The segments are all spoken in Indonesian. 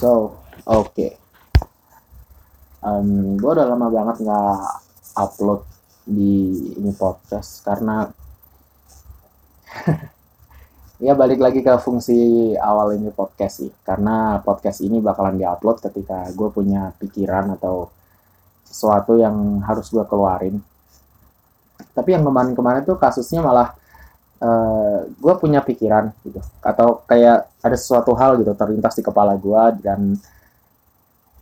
So, oke. Okay. Um, gue udah lama banget nggak upload di ini podcast karena ya balik lagi ke fungsi awal ini podcast sih. Karena podcast ini bakalan diupload ketika gue punya pikiran atau sesuatu yang harus gue keluarin. Tapi yang kemarin-kemarin tuh kasusnya malah eh, gue punya pikiran gitu. Atau kayak ada sesuatu hal gitu terlintas di kepala gue dan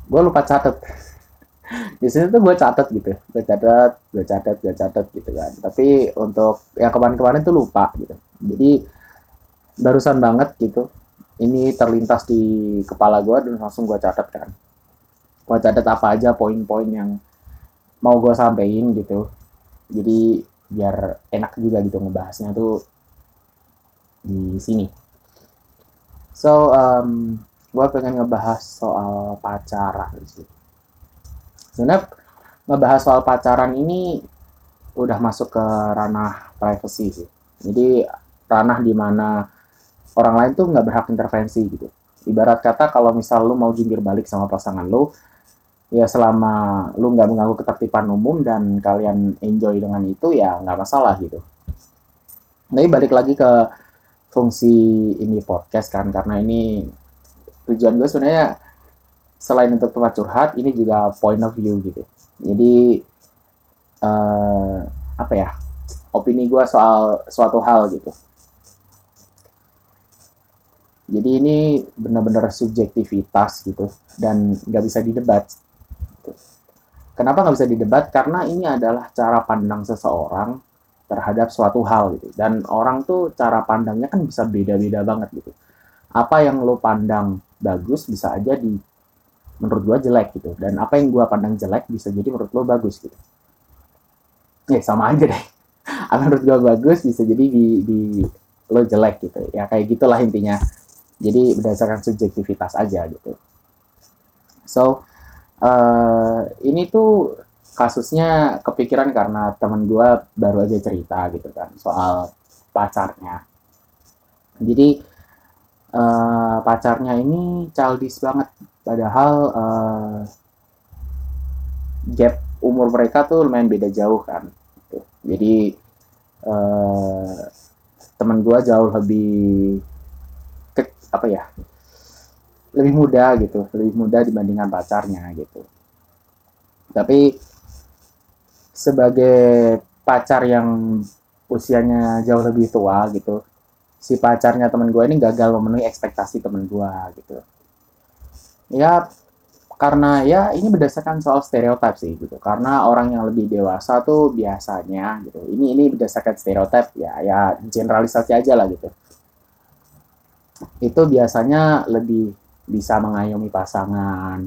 gue lupa catet di sini tuh gue catet gitu gue catet gue catet gue catet gitu kan. Tapi untuk yang kemarin-kemarin tuh lupa gitu. Jadi barusan banget gitu ini terlintas di kepala gue dan langsung gue catat kan. Gue catat apa aja poin-poin yang mau gue sampein gitu. Jadi biar enak juga gitu ngebahasnya tuh di sini. So, um, gue pengen ngebahas soal pacaran sih. Sebenarnya ngebahas soal pacaran ini udah masuk ke ranah privacy sih. Jadi ranah di mana orang lain tuh nggak berhak intervensi gitu. Ibarat kata kalau misal lu mau jungkir balik sama pasangan lu, ya selama lu nggak mengganggu ketertiban umum dan kalian enjoy dengan itu ya nggak masalah gitu. Tapi balik lagi ke fungsi ini podcast kan karena ini tujuan gue sebenarnya selain untuk tempat curhat ini juga point of view gitu. Jadi uh, apa ya opini gue soal suatu hal gitu. Jadi ini benar-benar subjektivitas gitu dan nggak bisa didebat Kenapa nggak bisa didebat? Karena ini adalah cara pandang seseorang terhadap suatu hal gitu. Dan orang tuh cara pandangnya kan bisa beda-beda banget gitu. Apa yang lo pandang bagus bisa aja di menurut gua jelek gitu. Dan apa yang gua pandang jelek bisa jadi menurut lo bagus gitu. Ya sama aja deh. Apa menurut gua bagus bisa jadi di, di lo jelek gitu. Ya kayak gitulah intinya. Jadi berdasarkan subjektivitas aja gitu. So, uh, ini tuh kasusnya kepikiran karena temen gue baru aja cerita gitu kan soal pacarnya. Jadi uh, pacarnya ini childish banget, padahal uh, gap umur mereka tuh lumayan beda jauh kan. Jadi uh, temen gue jauh lebih ke, apa ya lebih muda gitu lebih muda dibandingkan pacarnya gitu. Tapi sebagai pacar yang usianya jauh lebih tua gitu si pacarnya temen gue ini gagal memenuhi ekspektasi temen gue gitu. Ya karena ya ini berdasarkan soal stereotip sih gitu. Karena orang yang lebih dewasa tuh biasanya gitu. Ini ini berdasarkan stereotip ya ya generalisasi aja lah gitu. Itu biasanya lebih bisa mengayomi pasangan,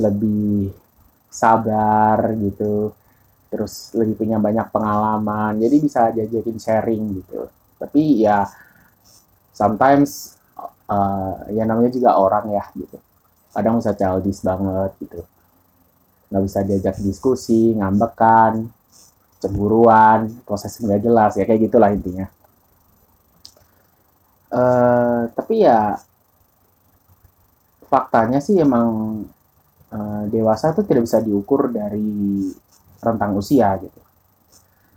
lebih sabar gitu, terus lebih punya banyak pengalaman, jadi bisa jajakin sharing gitu. Tapi ya sometimes uh, ya namanya juga orang ya gitu. Kadang bisa childish banget gitu. Nggak bisa diajak diskusi, ngambekan, cemburuan, proses nggak jelas ya kayak gitulah intinya. Uh, tapi ya faktanya sih emang uh, dewasa itu tidak bisa diukur dari rentang usia gitu.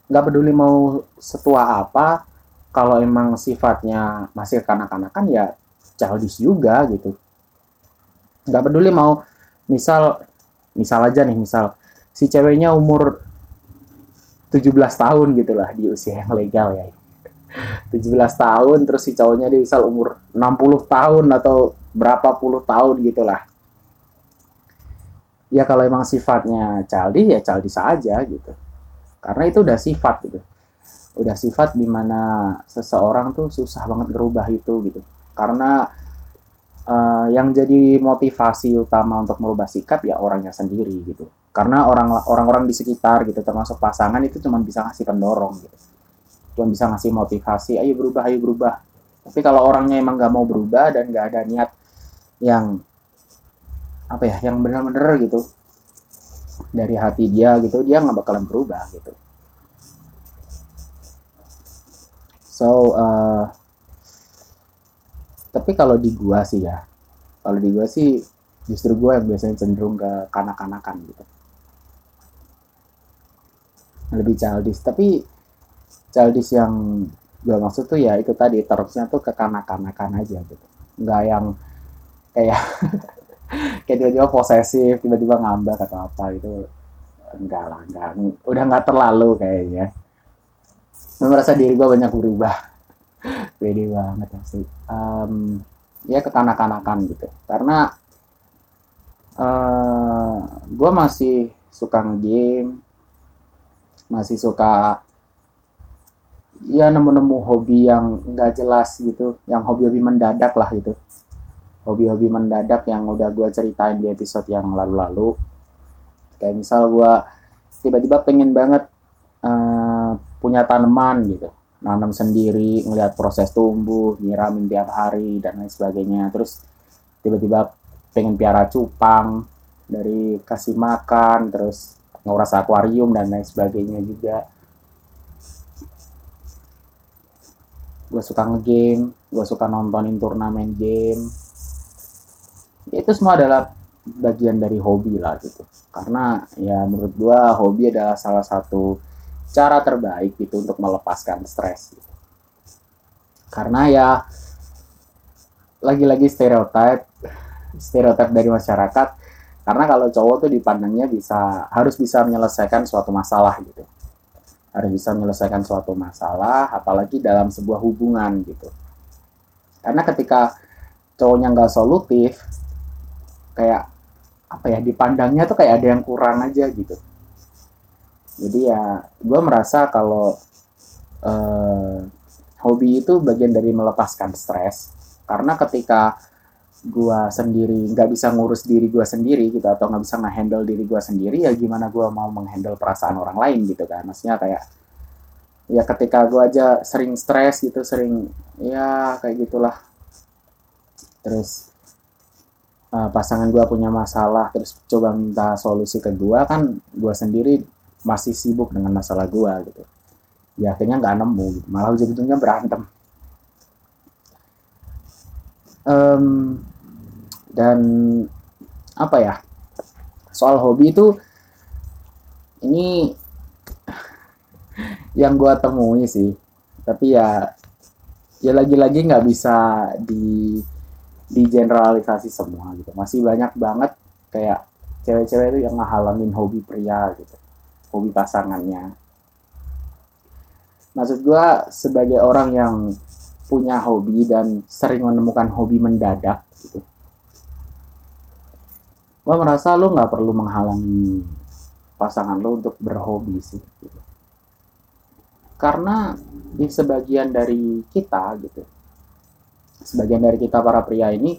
Nggak peduli mau setua apa, kalau emang sifatnya masih kanak-kanakan ya childish juga gitu. Nggak peduli mau misal misal aja nih misal si ceweknya umur 17 tahun gitu lah di usia yang legal ya 17 tahun terus si cowoknya dia misal umur 60 tahun atau berapa puluh tahun gitulah ya kalau emang sifatnya caldi ya caldi saja gitu. Karena itu udah sifat gitu. Udah sifat di mana seseorang tuh susah banget berubah itu gitu. Karena uh, yang jadi motivasi utama untuk merubah sikap ya orangnya sendiri gitu. Karena orang orang-orang di sekitar gitu termasuk pasangan itu cuma bisa ngasih pendorong gitu. Cuma bisa ngasih motivasi ayo berubah ayo berubah. Tapi kalau orangnya emang gak mau berubah dan gak ada niat yang apa ya yang benar-benar gitu dari hati dia gitu dia nggak bakalan berubah gitu. So uh, tapi kalau di gua sih ya kalau di gua sih justru gue yang biasanya cenderung ke kanak-kanakan gitu. Lebih childish tapi childish yang gue maksud tuh ya itu tadi terusnya tuh ke kanak-kanakan aja gitu. Nggak yang kayak kayak tiba-tiba posesif tiba-tiba ngambek atau apa itu enggak lah enggak. Udah nggak terlalu kayaknya. Gue merasa diri gue banyak berubah. Pede banget sih um, ya kekanak-kanakan gitu. Karena uh, gue masih suka ngegame masih suka ya nemu-nemu hobi yang nggak jelas gitu yang hobi-hobi mendadak lah gitu hobi-hobi mendadak yang udah gue ceritain di episode yang lalu-lalu. Kayak misal gue tiba-tiba pengen banget uh, punya tanaman gitu. Nanam sendiri ngelihat proses tumbuh nyiramin tiap hari dan lain sebagainya. Terus tiba-tiba pengen piara cupang dari kasih makan terus nguras akuarium dan lain sebagainya juga. Gue suka ngegame gue suka nontonin turnamen game itu semua adalah bagian dari hobi lah gitu. Karena ya menurut gue hobi adalah salah satu cara terbaik itu untuk melepaskan stres gitu. karena ya lagi-lagi stereotip stereotip dari masyarakat karena kalau cowok tuh dipandangnya bisa harus bisa menyelesaikan suatu masalah gitu. Harus bisa menyelesaikan suatu masalah apalagi dalam sebuah hubungan gitu. Karena ketika cowoknya nggak solutif kayak apa ya dipandangnya tuh kayak ada yang kurang aja gitu. Jadi ya gue merasa kalau uh, hobi itu bagian dari melepaskan stres. Karena ketika gue sendiri nggak bisa ngurus diri gue sendiri gitu atau nggak bisa ngehandle diri gue sendiri ya gimana gue mau menghandle perasaan orang lain gitu kan. Maksudnya kayak ya ketika gue aja sering stres gitu sering ya kayak gitulah. Terus uh, pasangan gue punya masalah terus coba minta solusi ke gue kan gue sendiri masih sibuk dengan masalah gue gitu. Ya akhirnya nggak nemu gitu. malah ujung-ujungnya berantem. Um, dan apa ya? Soal hobi itu ini yang gue temui sih. Tapi ya ya lagi-lagi nggak bisa di di generalisasi semua gitu masih banyak banget kayak cewek-cewek itu yang ngehalamin hobi pria gitu hobi pasangannya. Maksud gue sebagai orang yang punya hobi dan sering menemukan hobi mendadak gitu. Gue merasa lo nggak perlu menghalangi pasangan lo untuk berhobi sih. Gitu. Karena di sebagian dari kita gitu, sebagian dari kita para pria ini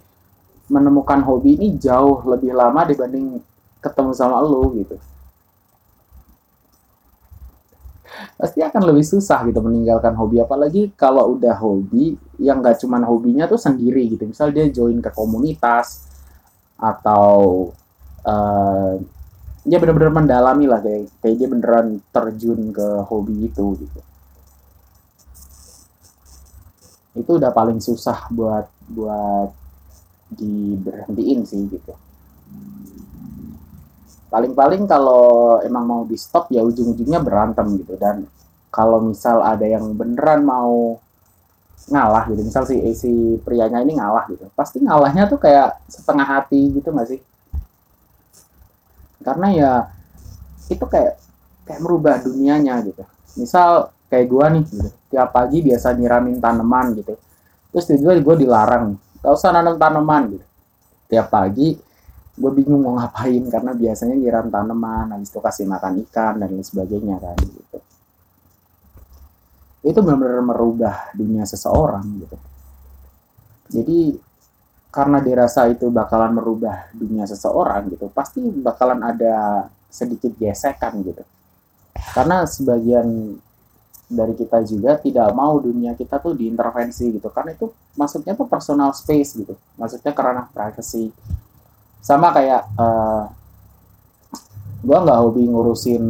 menemukan hobi ini jauh lebih lama dibanding ketemu sama lo gitu. Pasti akan lebih susah gitu meninggalkan hobi. Apalagi kalau udah hobi yang gak cuman hobinya tuh sendiri gitu. Misal dia join ke komunitas atau uh, dia benar-benar mendalami lah kayak kayak dia beneran terjun ke hobi itu gitu itu udah paling susah buat buat diberhentiin sih gitu. Paling-paling kalau emang mau di stop ya ujung-ujungnya berantem gitu. Dan kalau misal ada yang beneran mau ngalah gitu. Misal si si prianya ini ngalah gitu. Pasti ngalahnya tuh kayak setengah hati gitu gak sih? Karena ya itu kayak kayak merubah dunianya gitu. Misal kayak gua nih gitu tiap pagi biasa nyiramin tanaman gitu. Terus tiba-tiba gue dilarang. Gak usah nanam tanaman gitu. Tiap pagi gue bingung mau ngapain karena biasanya nyiram tanaman habis itu kasih makan ikan dan lain sebagainya kan gitu. Itu benar-benar merubah dunia seseorang gitu. Jadi karena dirasa itu bakalan merubah dunia seseorang gitu pasti bakalan ada sedikit gesekan gitu. Karena sebagian dari kita juga tidak mau dunia kita tuh diintervensi gitu. Karena itu maksudnya tuh personal space gitu. Maksudnya karena privacy. Sama kayak uh, eh, gue nggak hobi ngurusin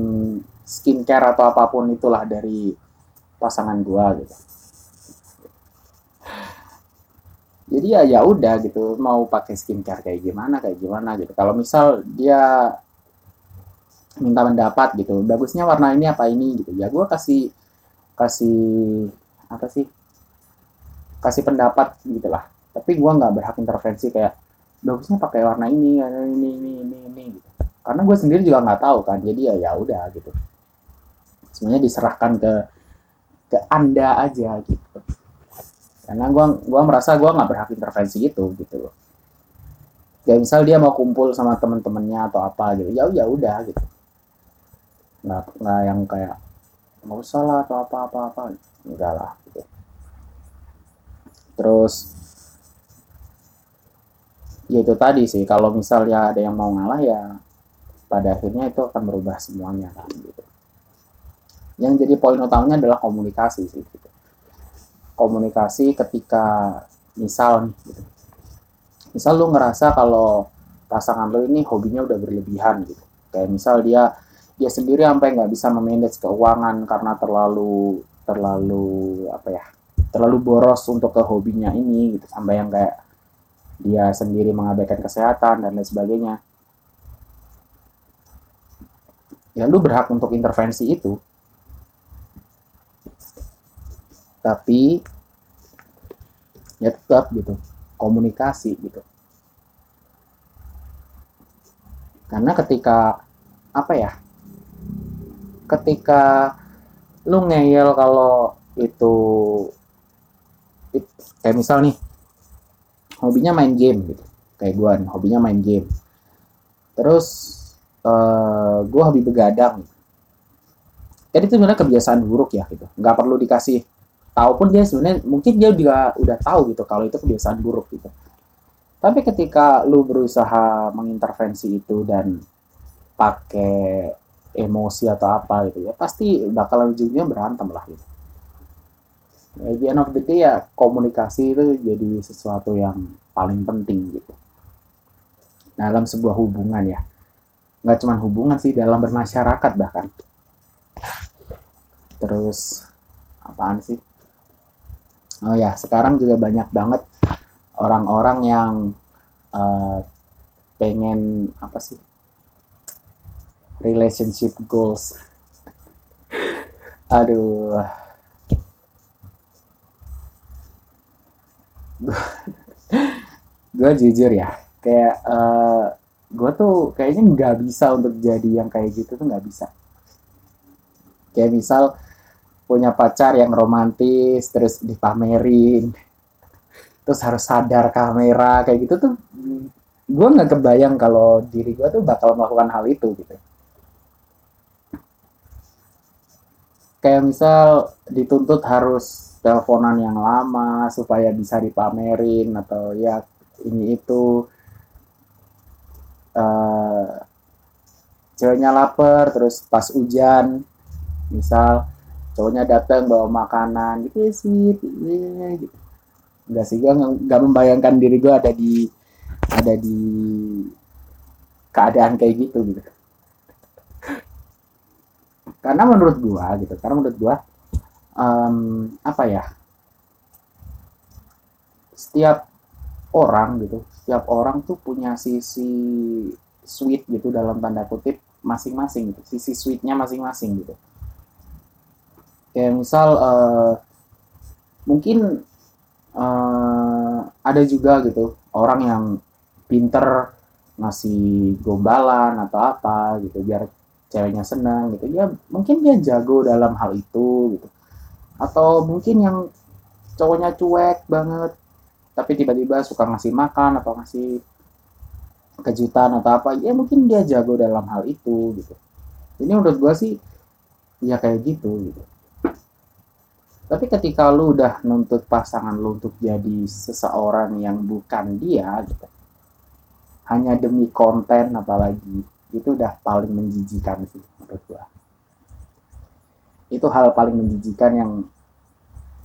skincare atau apa pun itulah dari pasangan gue gitu. Jadi ya ya udah gitu. Mau pakai skincare kayak gimana kayak gimana gitu. Kalau misal dia minta pendapat gitu bagusnya warna ini apa ini? gitu. Ya gue kasih kasih apa sih kasih pendapat gitulah. Tapi gue nggak berhak intervensi kayak bagusnya pakai warna ini ini ini ini ini gitu. Karena gue sendiri juga nggak tahu kan jadi ya ya udah gitu. Sebenarnya diserahkan ke ke anda aja gitu. Karena gue gua merasa gue nggak berhak intervensi itu gitu loh. Ya misal dia mau kumpul sama temen-temennya atau apa gitu. Ya ya udah gitu. Nggak nggak yang kayak nggak usah lah atau apa apa apa. Enggak lah gitu. Terus ya itu tadi sih. Kalau misalnya ada yang mau ngalah ya pada akhirnya itu akan merubah semuanya kan gitu. Yang jadi poin utamanya adalah komunikasi sih gitu. Komunikasi ketika misal gitu. misal lu ngerasa kalau pasangan lu ini hobinya udah berlebihan gitu. Kayak misal dia dia sendiri sampai nggak bisa memanage keuangan karena terlalu terlalu apa ya terlalu boros untuk ke hobinya ini gitu. Sampai yang kayak dia sendiri mengabaikan kesehatan dan lain sebagainya. Ya lu berhak untuk intervensi itu. Tapi ya tetap gitu komunikasi gitu. Karena ketika apa ya ketika lu ngeyel kalau itu, itu kayak misal nih hobinya main game gitu kayak gue nih hobinya main game. Terus uh, eh, gue hobi begadang jadi itu sebenarnya kebiasaan buruk ya gitu. Nggak perlu dikasih tahu pun dia sebenarnya mungkin dia juga udah tahu gitu kalau itu kebiasaan buruk gitu. Tapi ketika lu berusaha mengintervensi itu dan pakai emosi atau apa gitu ya pasti bakal ujungnya berantem lah gitu. At the end of the day ya komunikasi itu jadi sesuatu yang paling penting gitu. Dalam sebuah hubungan ya. Nggak cuma hubungan sih dalam bermasyarakat bahkan. Terus apaan sih? Oh ya sekarang juga banyak banget orang-orang yang uh, pengen apa sih relationship goals. Aduh. Gue jujur ya kayak uh, eh, gue tuh kayaknya nggak bisa untuk jadi yang kayak gitu tuh nggak bisa. Kayak misal punya pacar yang romantis terus dipamerin terus harus sadar kamera kayak gitu tuh gue nggak kebayang kalau diri gue tuh bakal melakukan hal itu gitu kayak misal dituntut harus teleponan yang lama supaya bisa dipamerin atau ya ini itu. Uh, ceweknya lapar terus pas hujan misal cowoknya datang bawa makanan gitu ya, gitu. Enggak sih gue nggak membayangkan diri gue ada di ada di keadaan kayak gitu gitu karena menurut gue gitu karena menurut gue um, apa ya setiap orang gitu setiap orang tuh punya sisi sweet gitu dalam tanda kutip masing-masing gitu sisi sweetnya masing-masing gitu. Kayak misal uh, mungkin uh, ada juga gitu orang yang pinter ngasih gombalan atau apa gitu biar ceweknya senang gitu. Ya mungkin dia jago dalam hal itu gitu. Atau mungkin yang cowoknya cuek banget tapi tiba-tiba suka ngasih makan atau ngasih kejutan atau apa ya mungkin dia jago dalam hal itu gitu. Ini menurut gue sih ya kayak gitu gitu. Tapi ketika lu udah nuntut pasangan lu untuk jadi seseorang yang bukan dia gitu hanya demi konten apalagi itu udah paling menjijikan sih menurut gua. Itu hal paling menjijikan yang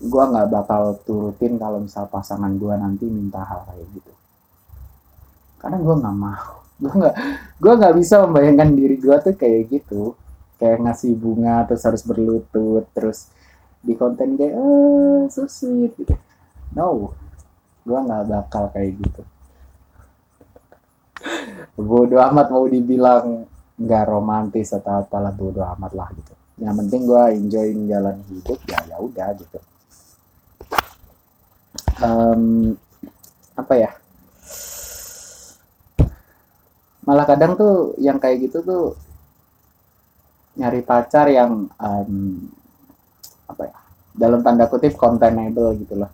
gua nggak bakal turutin kalau misal pasangan gua nanti minta hal kayak gitu. Karena gua nggak mau. Gua nggak gua nggak bisa membayangkan diri gua tuh kayak gitu. Kayak ngasih bunga terus harus berlutut terus di konten kayak oh so sweet gitu. No gue nggak bakal kayak gitu bodo amat mau dibilang nggak romantis atau apalah bodo amat lah gitu. Yang penting gue enjoy jalan hidup ya ya udah gitu. Um, apa ya? Malah kadang tuh yang kayak gitu tuh nyari pacar yang um, apa ya? Dalam tanda kutip containable gitu loh.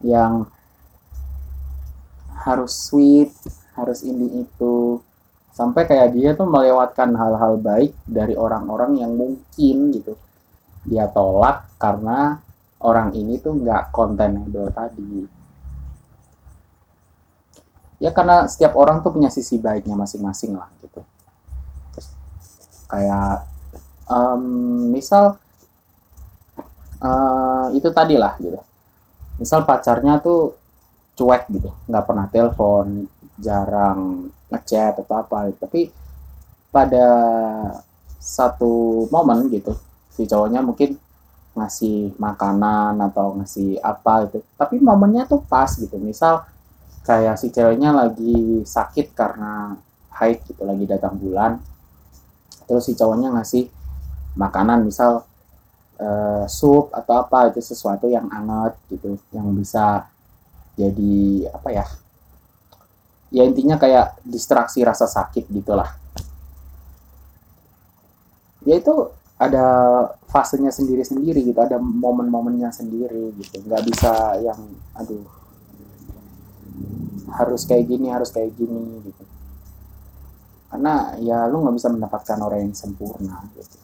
Yang harus sweet harus ini itu. Sampai kayak dia tuh melewatkan hal-hal baik dari orang-orang yang mungkin gitu. Dia tolak karena orang ini tuh nggak containable tadi. Ya karena setiap orang tuh punya sisi baiknya masing-masing lah gitu. Terus, kayak um, misal uh, itu tadi lah gitu. Misal pacarnya tuh cuek gitu. Nggak pernah telepon jarang ngechat atau apa. Tapi pada satu momen gitu si cowoknya mungkin ngasih makanan atau ngasih apa gitu. Tapi momennya tuh pas gitu. Misal kayak si ceweknya lagi sakit karena haid gitu lagi datang bulan. Terus si cowoknya ngasih makanan misal uh, sup atau apa itu sesuatu yang anget gitu yang bisa jadi apa ya ya intinya kayak distraksi rasa sakit gitulah. Ya itu ada fasenya sendiri-sendiri gitu ada momen-momennya sendiri gitu. Nggak bisa yang aduh harus kayak gini harus kayak gini gitu. Karena ya lu nggak bisa mendapatkan orang yang sempurna gitu.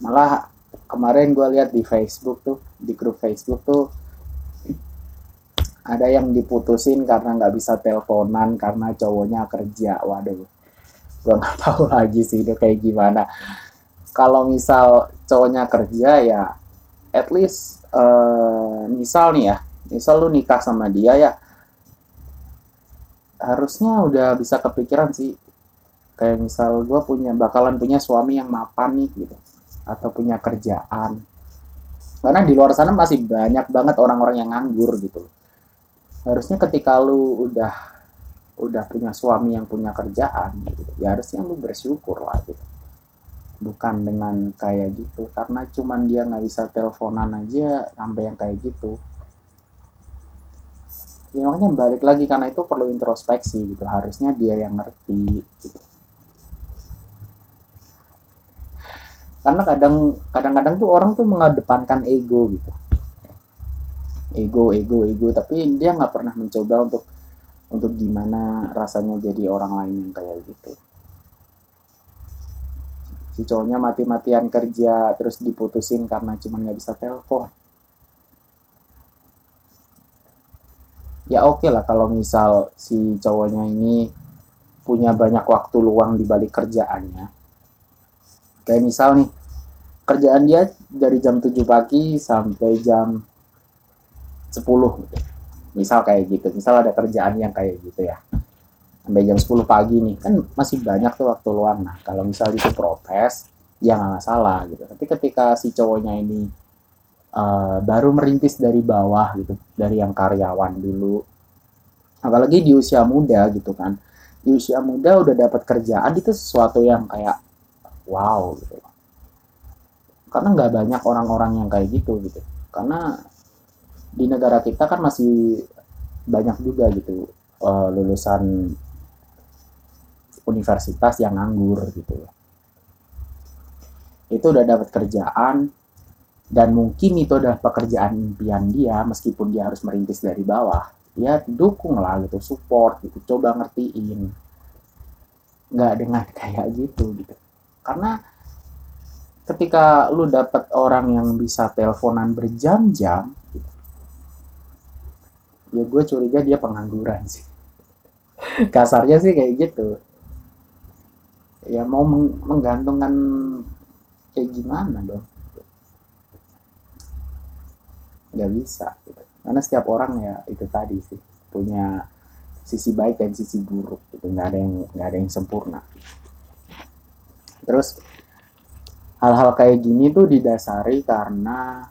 Malah kemarin gue lihat di Facebook tuh di grup Facebook tuh ada yang diputusin karena nggak bisa teleponan karena cowoknya kerja. Waduh gue nggak tahu lagi sih itu kayak gimana. Kalau misal cowoknya kerja ya at least uh, misal nih ya misal lu nikah sama dia ya harusnya udah bisa kepikiran sih. Kayak misal gue punya bakalan punya suami yang mapan nih gitu atau punya kerjaan. Karena di luar sana masih banyak banget orang-orang yang nganggur gitu. Harusnya ketika lu udah udah punya suami yang punya kerjaan gitu ya harusnya lu bersyukur lah gitu. Bukan dengan kayak gitu karena cuman dia nggak bisa teleponan aja sampai yang kayak gitu. Ya makanya balik lagi karena itu perlu introspeksi gitu. Harusnya dia yang ngerti gitu karena kadang kadang-kadang tuh orang tuh mengedepankan ego gitu. Ego ego ego. Tapi dia nggak pernah mencoba untuk untuk gimana rasanya jadi orang lain yang kayak gitu. Si cowoknya mati-matian kerja terus diputusin karena cuma nggak bisa telepon. Ya oke okay lah kalau misal si cowoknya ini punya banyak waktu luang di balik kerjaannya kayak misal nih kerjaan dia dari jam 7 pagi sampai jam 10 gitu. misal kayak gitu misal ada kerjaan yang kayak gitu ya. Sampai jam 10 pagi nih kan masih banyak tuh waktu luang. Nah kalau misal itu protes ya nggak masalah gitu. Tapi ketika si cowoknya ini uh, baru merintis dari bawah gitu dari yang karyawan dulu apalagi di usia muda gitu kan di usia muda udah dapat kerjaan itu sesuatu yang kayak wow gitu. Karena nggak banyak orang-orang yang kayak gitu gitu. Karena di negara kita kan masih banyak juga gitu uh, lulusan universitas yang nganggur gitu. Itu udah dapat kerjaan dan mungkin itu adalah pekerjaan impian dia meskipun dia harus merintis dari bawah ya dukung lah gitu support gitu. Coba ngertiin. Nggak dengan kayak gitu gitu karena ketika lu dapat orang yang bisa teleponan berjam-jam ya gue curiga dia pengangguran sih. Kasarnya sih kayak gitu. Ya mau menggantungkan kayak gimana dong? Nggak bisa. Karena setiap orang ya itu tadi sih punya sisi baik dan sisi buruk gitu. Nggak ada yang nggak ada yang sempurna terus hal-hal kayak gini tuh didasari karena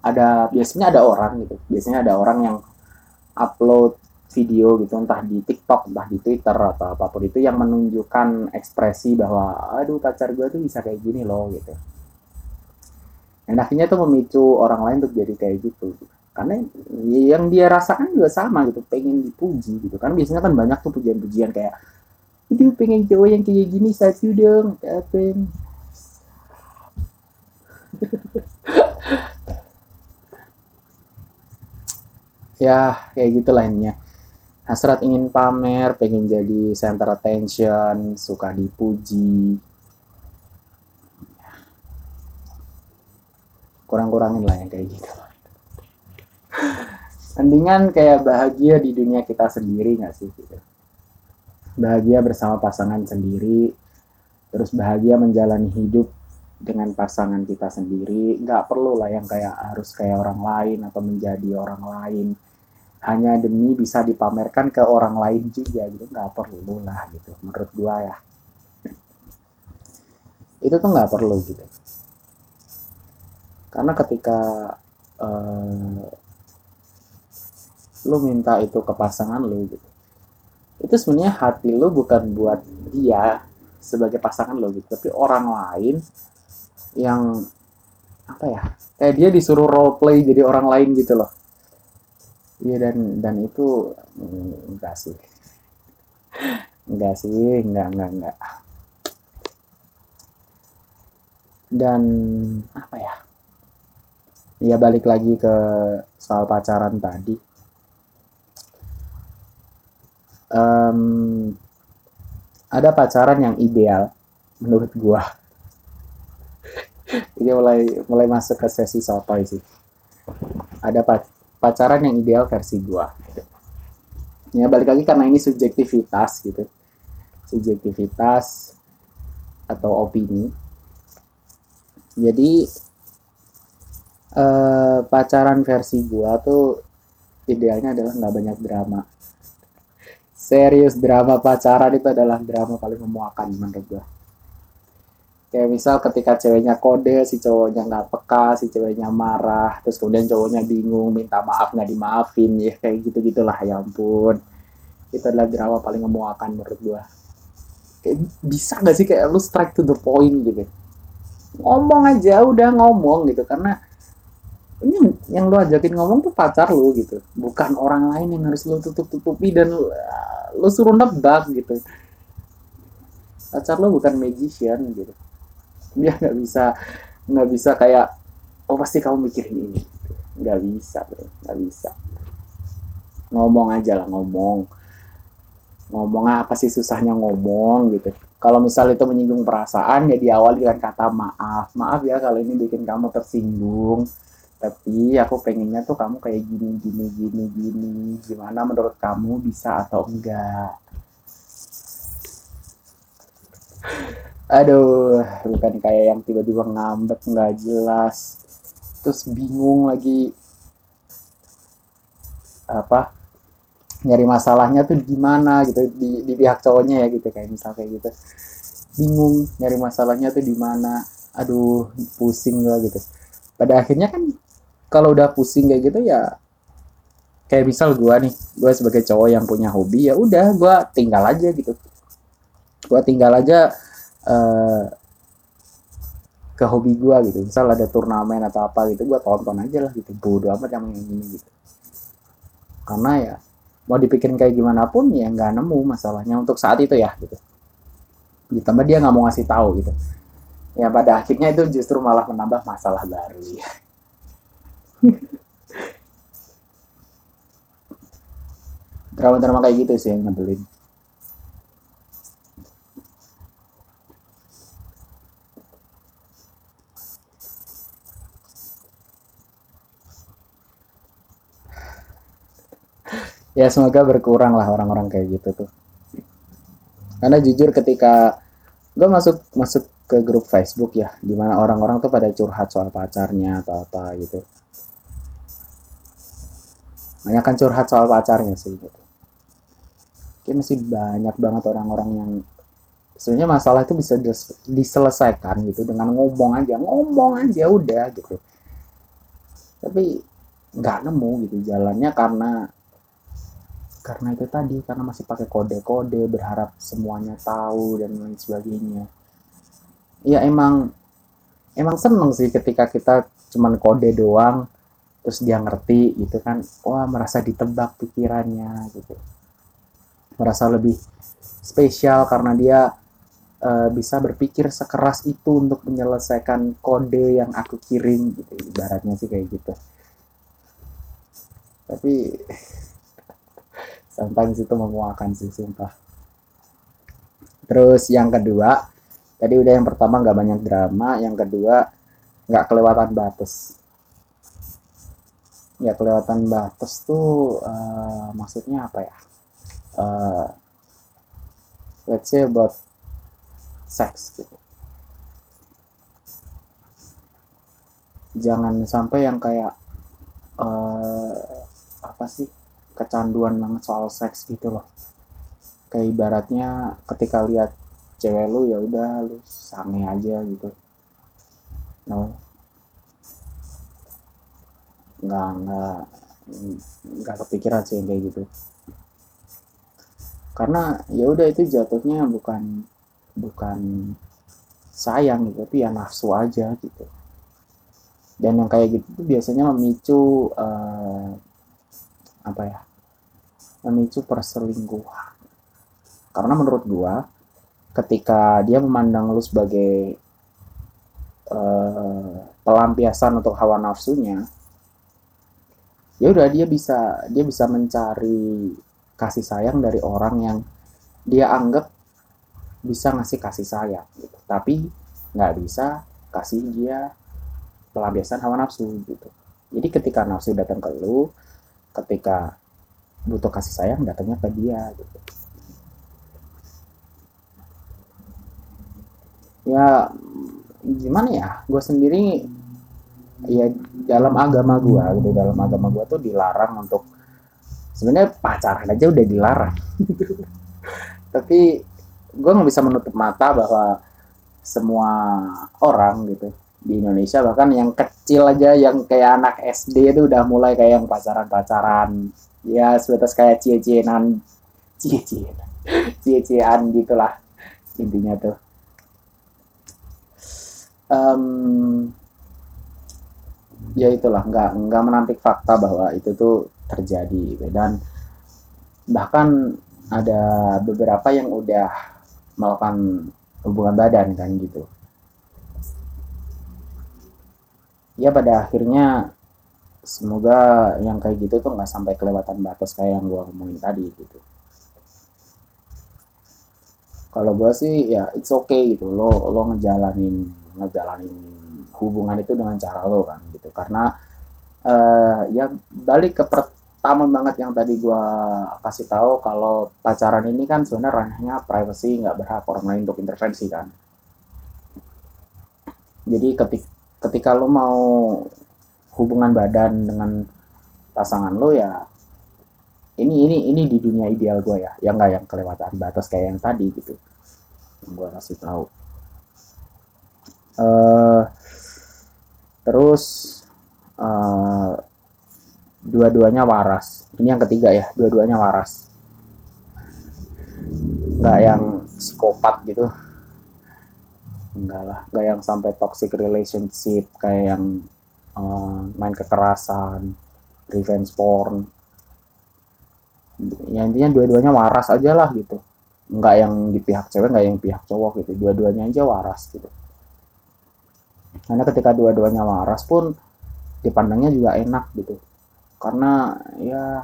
ada biasanya ada orang gitu. Biasanya ada orang yang upload video gitu entah di TikTok entah di Twitter atau apa pun itu yang menunjukkan ekspresi bahwa aduh pacar gue tuh bisa kayak gini loh gitu. Dan akhirnya tuh memicu orang lain untuk jadi kayak gitu. Karena yang dia rasakan juga sama gitu pengen dipuji gitu. Kan biasanya kan banyak tuh pujian-pujian kayak itu pengen cowok yang kayak gini satu dong kapan ya kayak gitu lainnya hasrat ingin pamer pengen jadi center attention suka dipuji. Kurang-kurangin lah yang kayak gitu. Mendingan kayak bahagia di dunia kita sendiri nggak sih gitu bahagia bersama pasangan sendiri. Terus bahagia menjalani hidup dengan pasangan kita sendiri. Nggak perlu lah yang kayak harus kayak orang lain atau menjadi orang lain. Hanya demi bisa dipamerkan ke orang lain juga gitu. Nggak perlu lah gitu menurut gua ya. Itu tuh nggak perlu gitu. Karena ketika uh, lu minta itu ke pasangan lu gitu itu sebenarnya hati lu bukan buat dia sebagai pasangan lo gitu tapi orang lain yang apa ya kayak dia disuruh role play jadi orang lain gitu loh Iya dan dan itu mm, enggak sih. Enggak sih, enggak enggak enggak. Dan apa ya? Ya balik lagi ke soal pacaran tadi. Um, ada pacaran yang ideal menurut gua. Ini mulai mulai masuk ke sesi sotoy sih. Ada pac pacaran yang ideal versi gua ya balik lagi karena ini subjektivitas gitu subjektivitas atau opini jadi eh, pacaran versi gua tuh idealnya adalah nggak banyak drama serius drama pacaran itu adalah drama paling memuakan menurut gua. Kayak misal ketika ceweknya kode si cowoknya nggak peka si ceweknya marah terus kemudian cowoknya bingung minta maaf nggak dimaafin ya kayak gitu gitulah ya ampun. Itu adalah drama paling memuakan menurut gua. Kayak bisa nggak sih kayak lu strike to the point gitu? Ngomong aja udah ngomong gitu karena yang lu ajakin ngomong tuh pacar lu gitu. Bukan orang lain yang harus lu tutup tutupi dan lu suruh nebak gitu. Pacar lu bukan magician gitu. Dia nggak bisa nggak bisa kayak oh pasti kamu mikirin ini. Nggak bisa nggak bisa. Ngomong aja lah ngomong. Ngomong apa sih susahnya ngomong gitu. Kalau misal itu menyinggung perasaan ya diawali dengan kata maaf. Maaf ya kalau ini bikin kamu tersinggung tapi aku pengennya tuh kamu kayak gini gini gini gini. Gimana menurut kamu bisa atau enggak? Aduh bukan kayak yang tiba-tiba ngambek nggak jelas. Terus bingung lagi. Apa? Nyari masalahnya tuh gimana gitu di, di pihak cowoknya ya gitu kayak misal kayak gitu. Bingung nyari masalahnya tuh di mana. Aduh pusing gue gitu. Pada akhirnya kan kalau udah pusing kayak gitu ya kayak misal gue nih gue sebagai cowok yang punya hobi ya udah gue tinggal aja gitu. Gue tinggal aja uh, ke hobi gue gitu. Misal ada turnamen atau apa gitu gue tonton aja lah gitu. Bodo amat yang ini gitu. Karena ya mau dipikirin kayak gimana pun ya nggak nemu masalahnya untuk saat itu ya gitu. Ditambah dia nggak mau ngasih tahu gitu. Ya pada akhirnya itu justru malah menambah masalah baru. ya drama-drama kayak gitu sih yang nyebelin. Ya semoga berkurang lah orang-orang kayak gitu tuh. Karena jujur ketika gue masuk masuk ke grup Facebook ya di mana orang-orang tuh pada curhat soal pacarnya atau apa gitu banyak kan curhat soal pacarnya sih gitu. Kayak masih banyak banget orang-orang yang sebenarnya masalah itu bisa diselesaikan gitu. Dengan ngomong aja ngomong aja udah gitu. Tapi nggak nemu gitu jalannya karena karena itu tadi karena masih pakai kode-kode berharap semuanya tahu dan lain sebagainya. Ya emang emang seneng sih ketika kita cuman kode doang terus dia ngerti gitu kan wah merasa ditebak pikirannya gitu. Merasa lebih spesial karena dia uh, bisa berpikir sekeras itu untuk menyelesaikan kode yang aku kirim gitu ibaratnya sih kayak gitu. Tapi sometimes itu memuakan sih sumpah. Terus yang kedua tadi udah yang pertama nggak banyak drama yang kedua nggak kelewatan batas ya kelewatan batas tuh uh, maksudnya apa ya? Uh, let's say about sex gitu. Jangan sampai yang kayak uh, apa sih kecanduan banget soal seks gitu loh. Kayak ibaratnya ketika lihat cewek lu ya udah lu sange aja gitu. No nggak nggak nggak kepikiran sih kayak gitu. Karena ya udah itu jatuhnya bukan bukan sayang gitu tapi ya nafsu aja gitu. Dan yang kayak gitu tuh biasanya memicu uh, apa ya memicu perselingkuhan. Karena menurut gua ketika dia memandang lu sebagai uh, pelampiasan untuk hawa nafsunya ya udah dia bisa dia bisa mencari kasih sayang dari orang yang dia anggap bisa ngasih kasih sayang gitu. tapi nggak bisa kasih dia pelampiasan hawa nafsu gitu. Jadi ketika nafsu datang ke lu ketika butuh kasih sayang datangnya ke dia gitu. Ya gimana ya? Gue sendiri ya dalam agama gue gitu dalam agama gue tuh dilarang untuk sebenarnya pacaran aja udah dilarang. Tapi gue nggak bisa menutup mata bahwa semua orang gitu di Indonesia bahkan yang kecil aja yang kayak anak SD itu udah mulai kayak yang pacaran-pacaran. Ya sebatas kayak cie-cienan cie-cienan cie-ciean gitulah intinya tuh. Um, ya itulah nggak nggak menampik fakta bahwa itu tuh terjadi gitu. dan bahkan ada beberapa yang udah melakukan hubungan badan kan gitu. Ya pada akhirnya semoga yang kayak gitu tuh nggak sampai kelewatan batas kayak yang gue ngomongin tadi gitu. Kalau gue sih ya it's okay gitu. Lo lo ngejalanin ngejalanin hubungan itu dengan cara lo kan gitu. Karena uh, ya balik ke pertama banget yang tadi gue kasih tahu kalau pacaran ini kan sebenarnya ranahnya privacy nggak berhak orang lain untuk intervensi kan. Jadi ketika ketika lo mau hubungan badan dengan pasangan lo ya ini ini ini di dunia ideal gue ya. Yang nggak yang kelewatan batas kayak yang tadi gitu. Gue kasih tahu. Uh, terus uh, dua-duanya waras. Ini yang ketiga ya dua-duanya waras. Nggak yang psikopat gitu. Enggak lah enggak yang sampai toxic relationship kayak yang uh, main kekerasan revenge porn. Ya intinya dua-duanya waras aja lah gitu. Enggak yang di pihak cewek enggak yang pihak cowok gitu. Dua-duanya aja waras gitu karena ketika dua-duanya waras pun dipandangnya juga enak gitu. Karena ya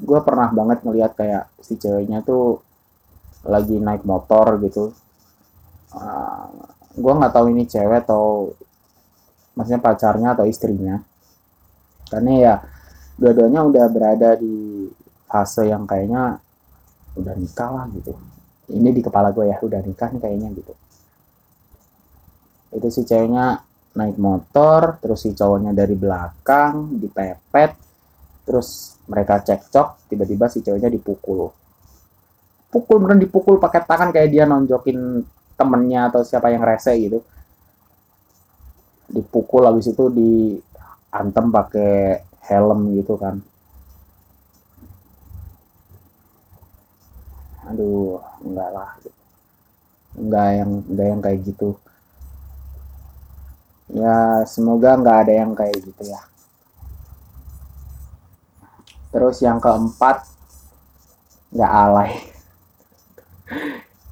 gue pernah banget ngelihat kayak si ceweknya tuh lagi naik motor gitu. Uh, ah, gue nggak tahu ini cewek atau maksudnya pacarnya atau istrinya. Karena ya dua-duanya udah berada di fase yang kayaknya udah nikah lah gitu. Ini di kepala gue ya udah nikah nih kayaknya gitu itu si ceweknya naik motor terus si cowoknya dari belakang dipepet terus mereka cekcok tiba-tiba si ceweknya dipukul. Dipukul beneran dipukul pakai tangan kayak dia nonjokin temennya atau siapa yang rese gitu. Dipukul habis itu diantem pakai helm gitu kan. Aduh enggak lah. Enggak yang enggak yang kayak gitu ya semoga enggak ada yang kayak gitu ya. Terus yang keempat nggak alay.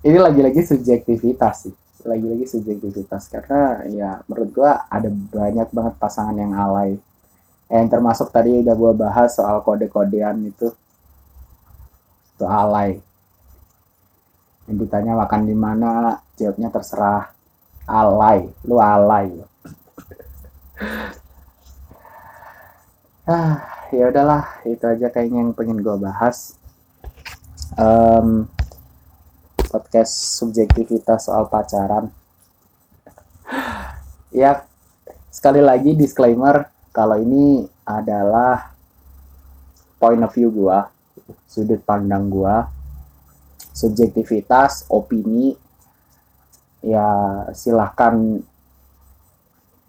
Ini lagi-lagi subjektivitas sih. Lagi-lagi subjektivitas karena ya menurut gua ada banyak banget pasangan yang alay. Yang termasuk tadi udah gua bahas soal kode-kodean itu. Itu alay. Yang ditanya makan di mana jawabnya terserah. Alay. Lu alay ah ya udahlah itu aja kayaknya yang pengen gue bahas. Um, podcast subjektivitas soal pacaran. Ya sekali lagi disclaimer kalau ini adalah point of view gue sudut pandang gue subjektivitas, opini, ya silahkan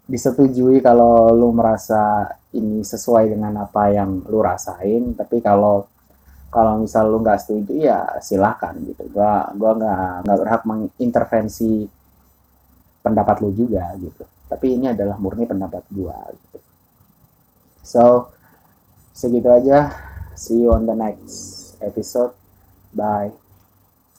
disetujui kalau lu merasa ini sesuai dengan apa yang lu rasain. Tapi kalau kalau misal lu nggak setuju ya silahkan gitu. Gua gua nggak nggak berhak mengintervensi pendapat lu juga gitu. Tapi ini adalah murni pendapat gua gitu. So segitu aja. See you on the next episode. Bye.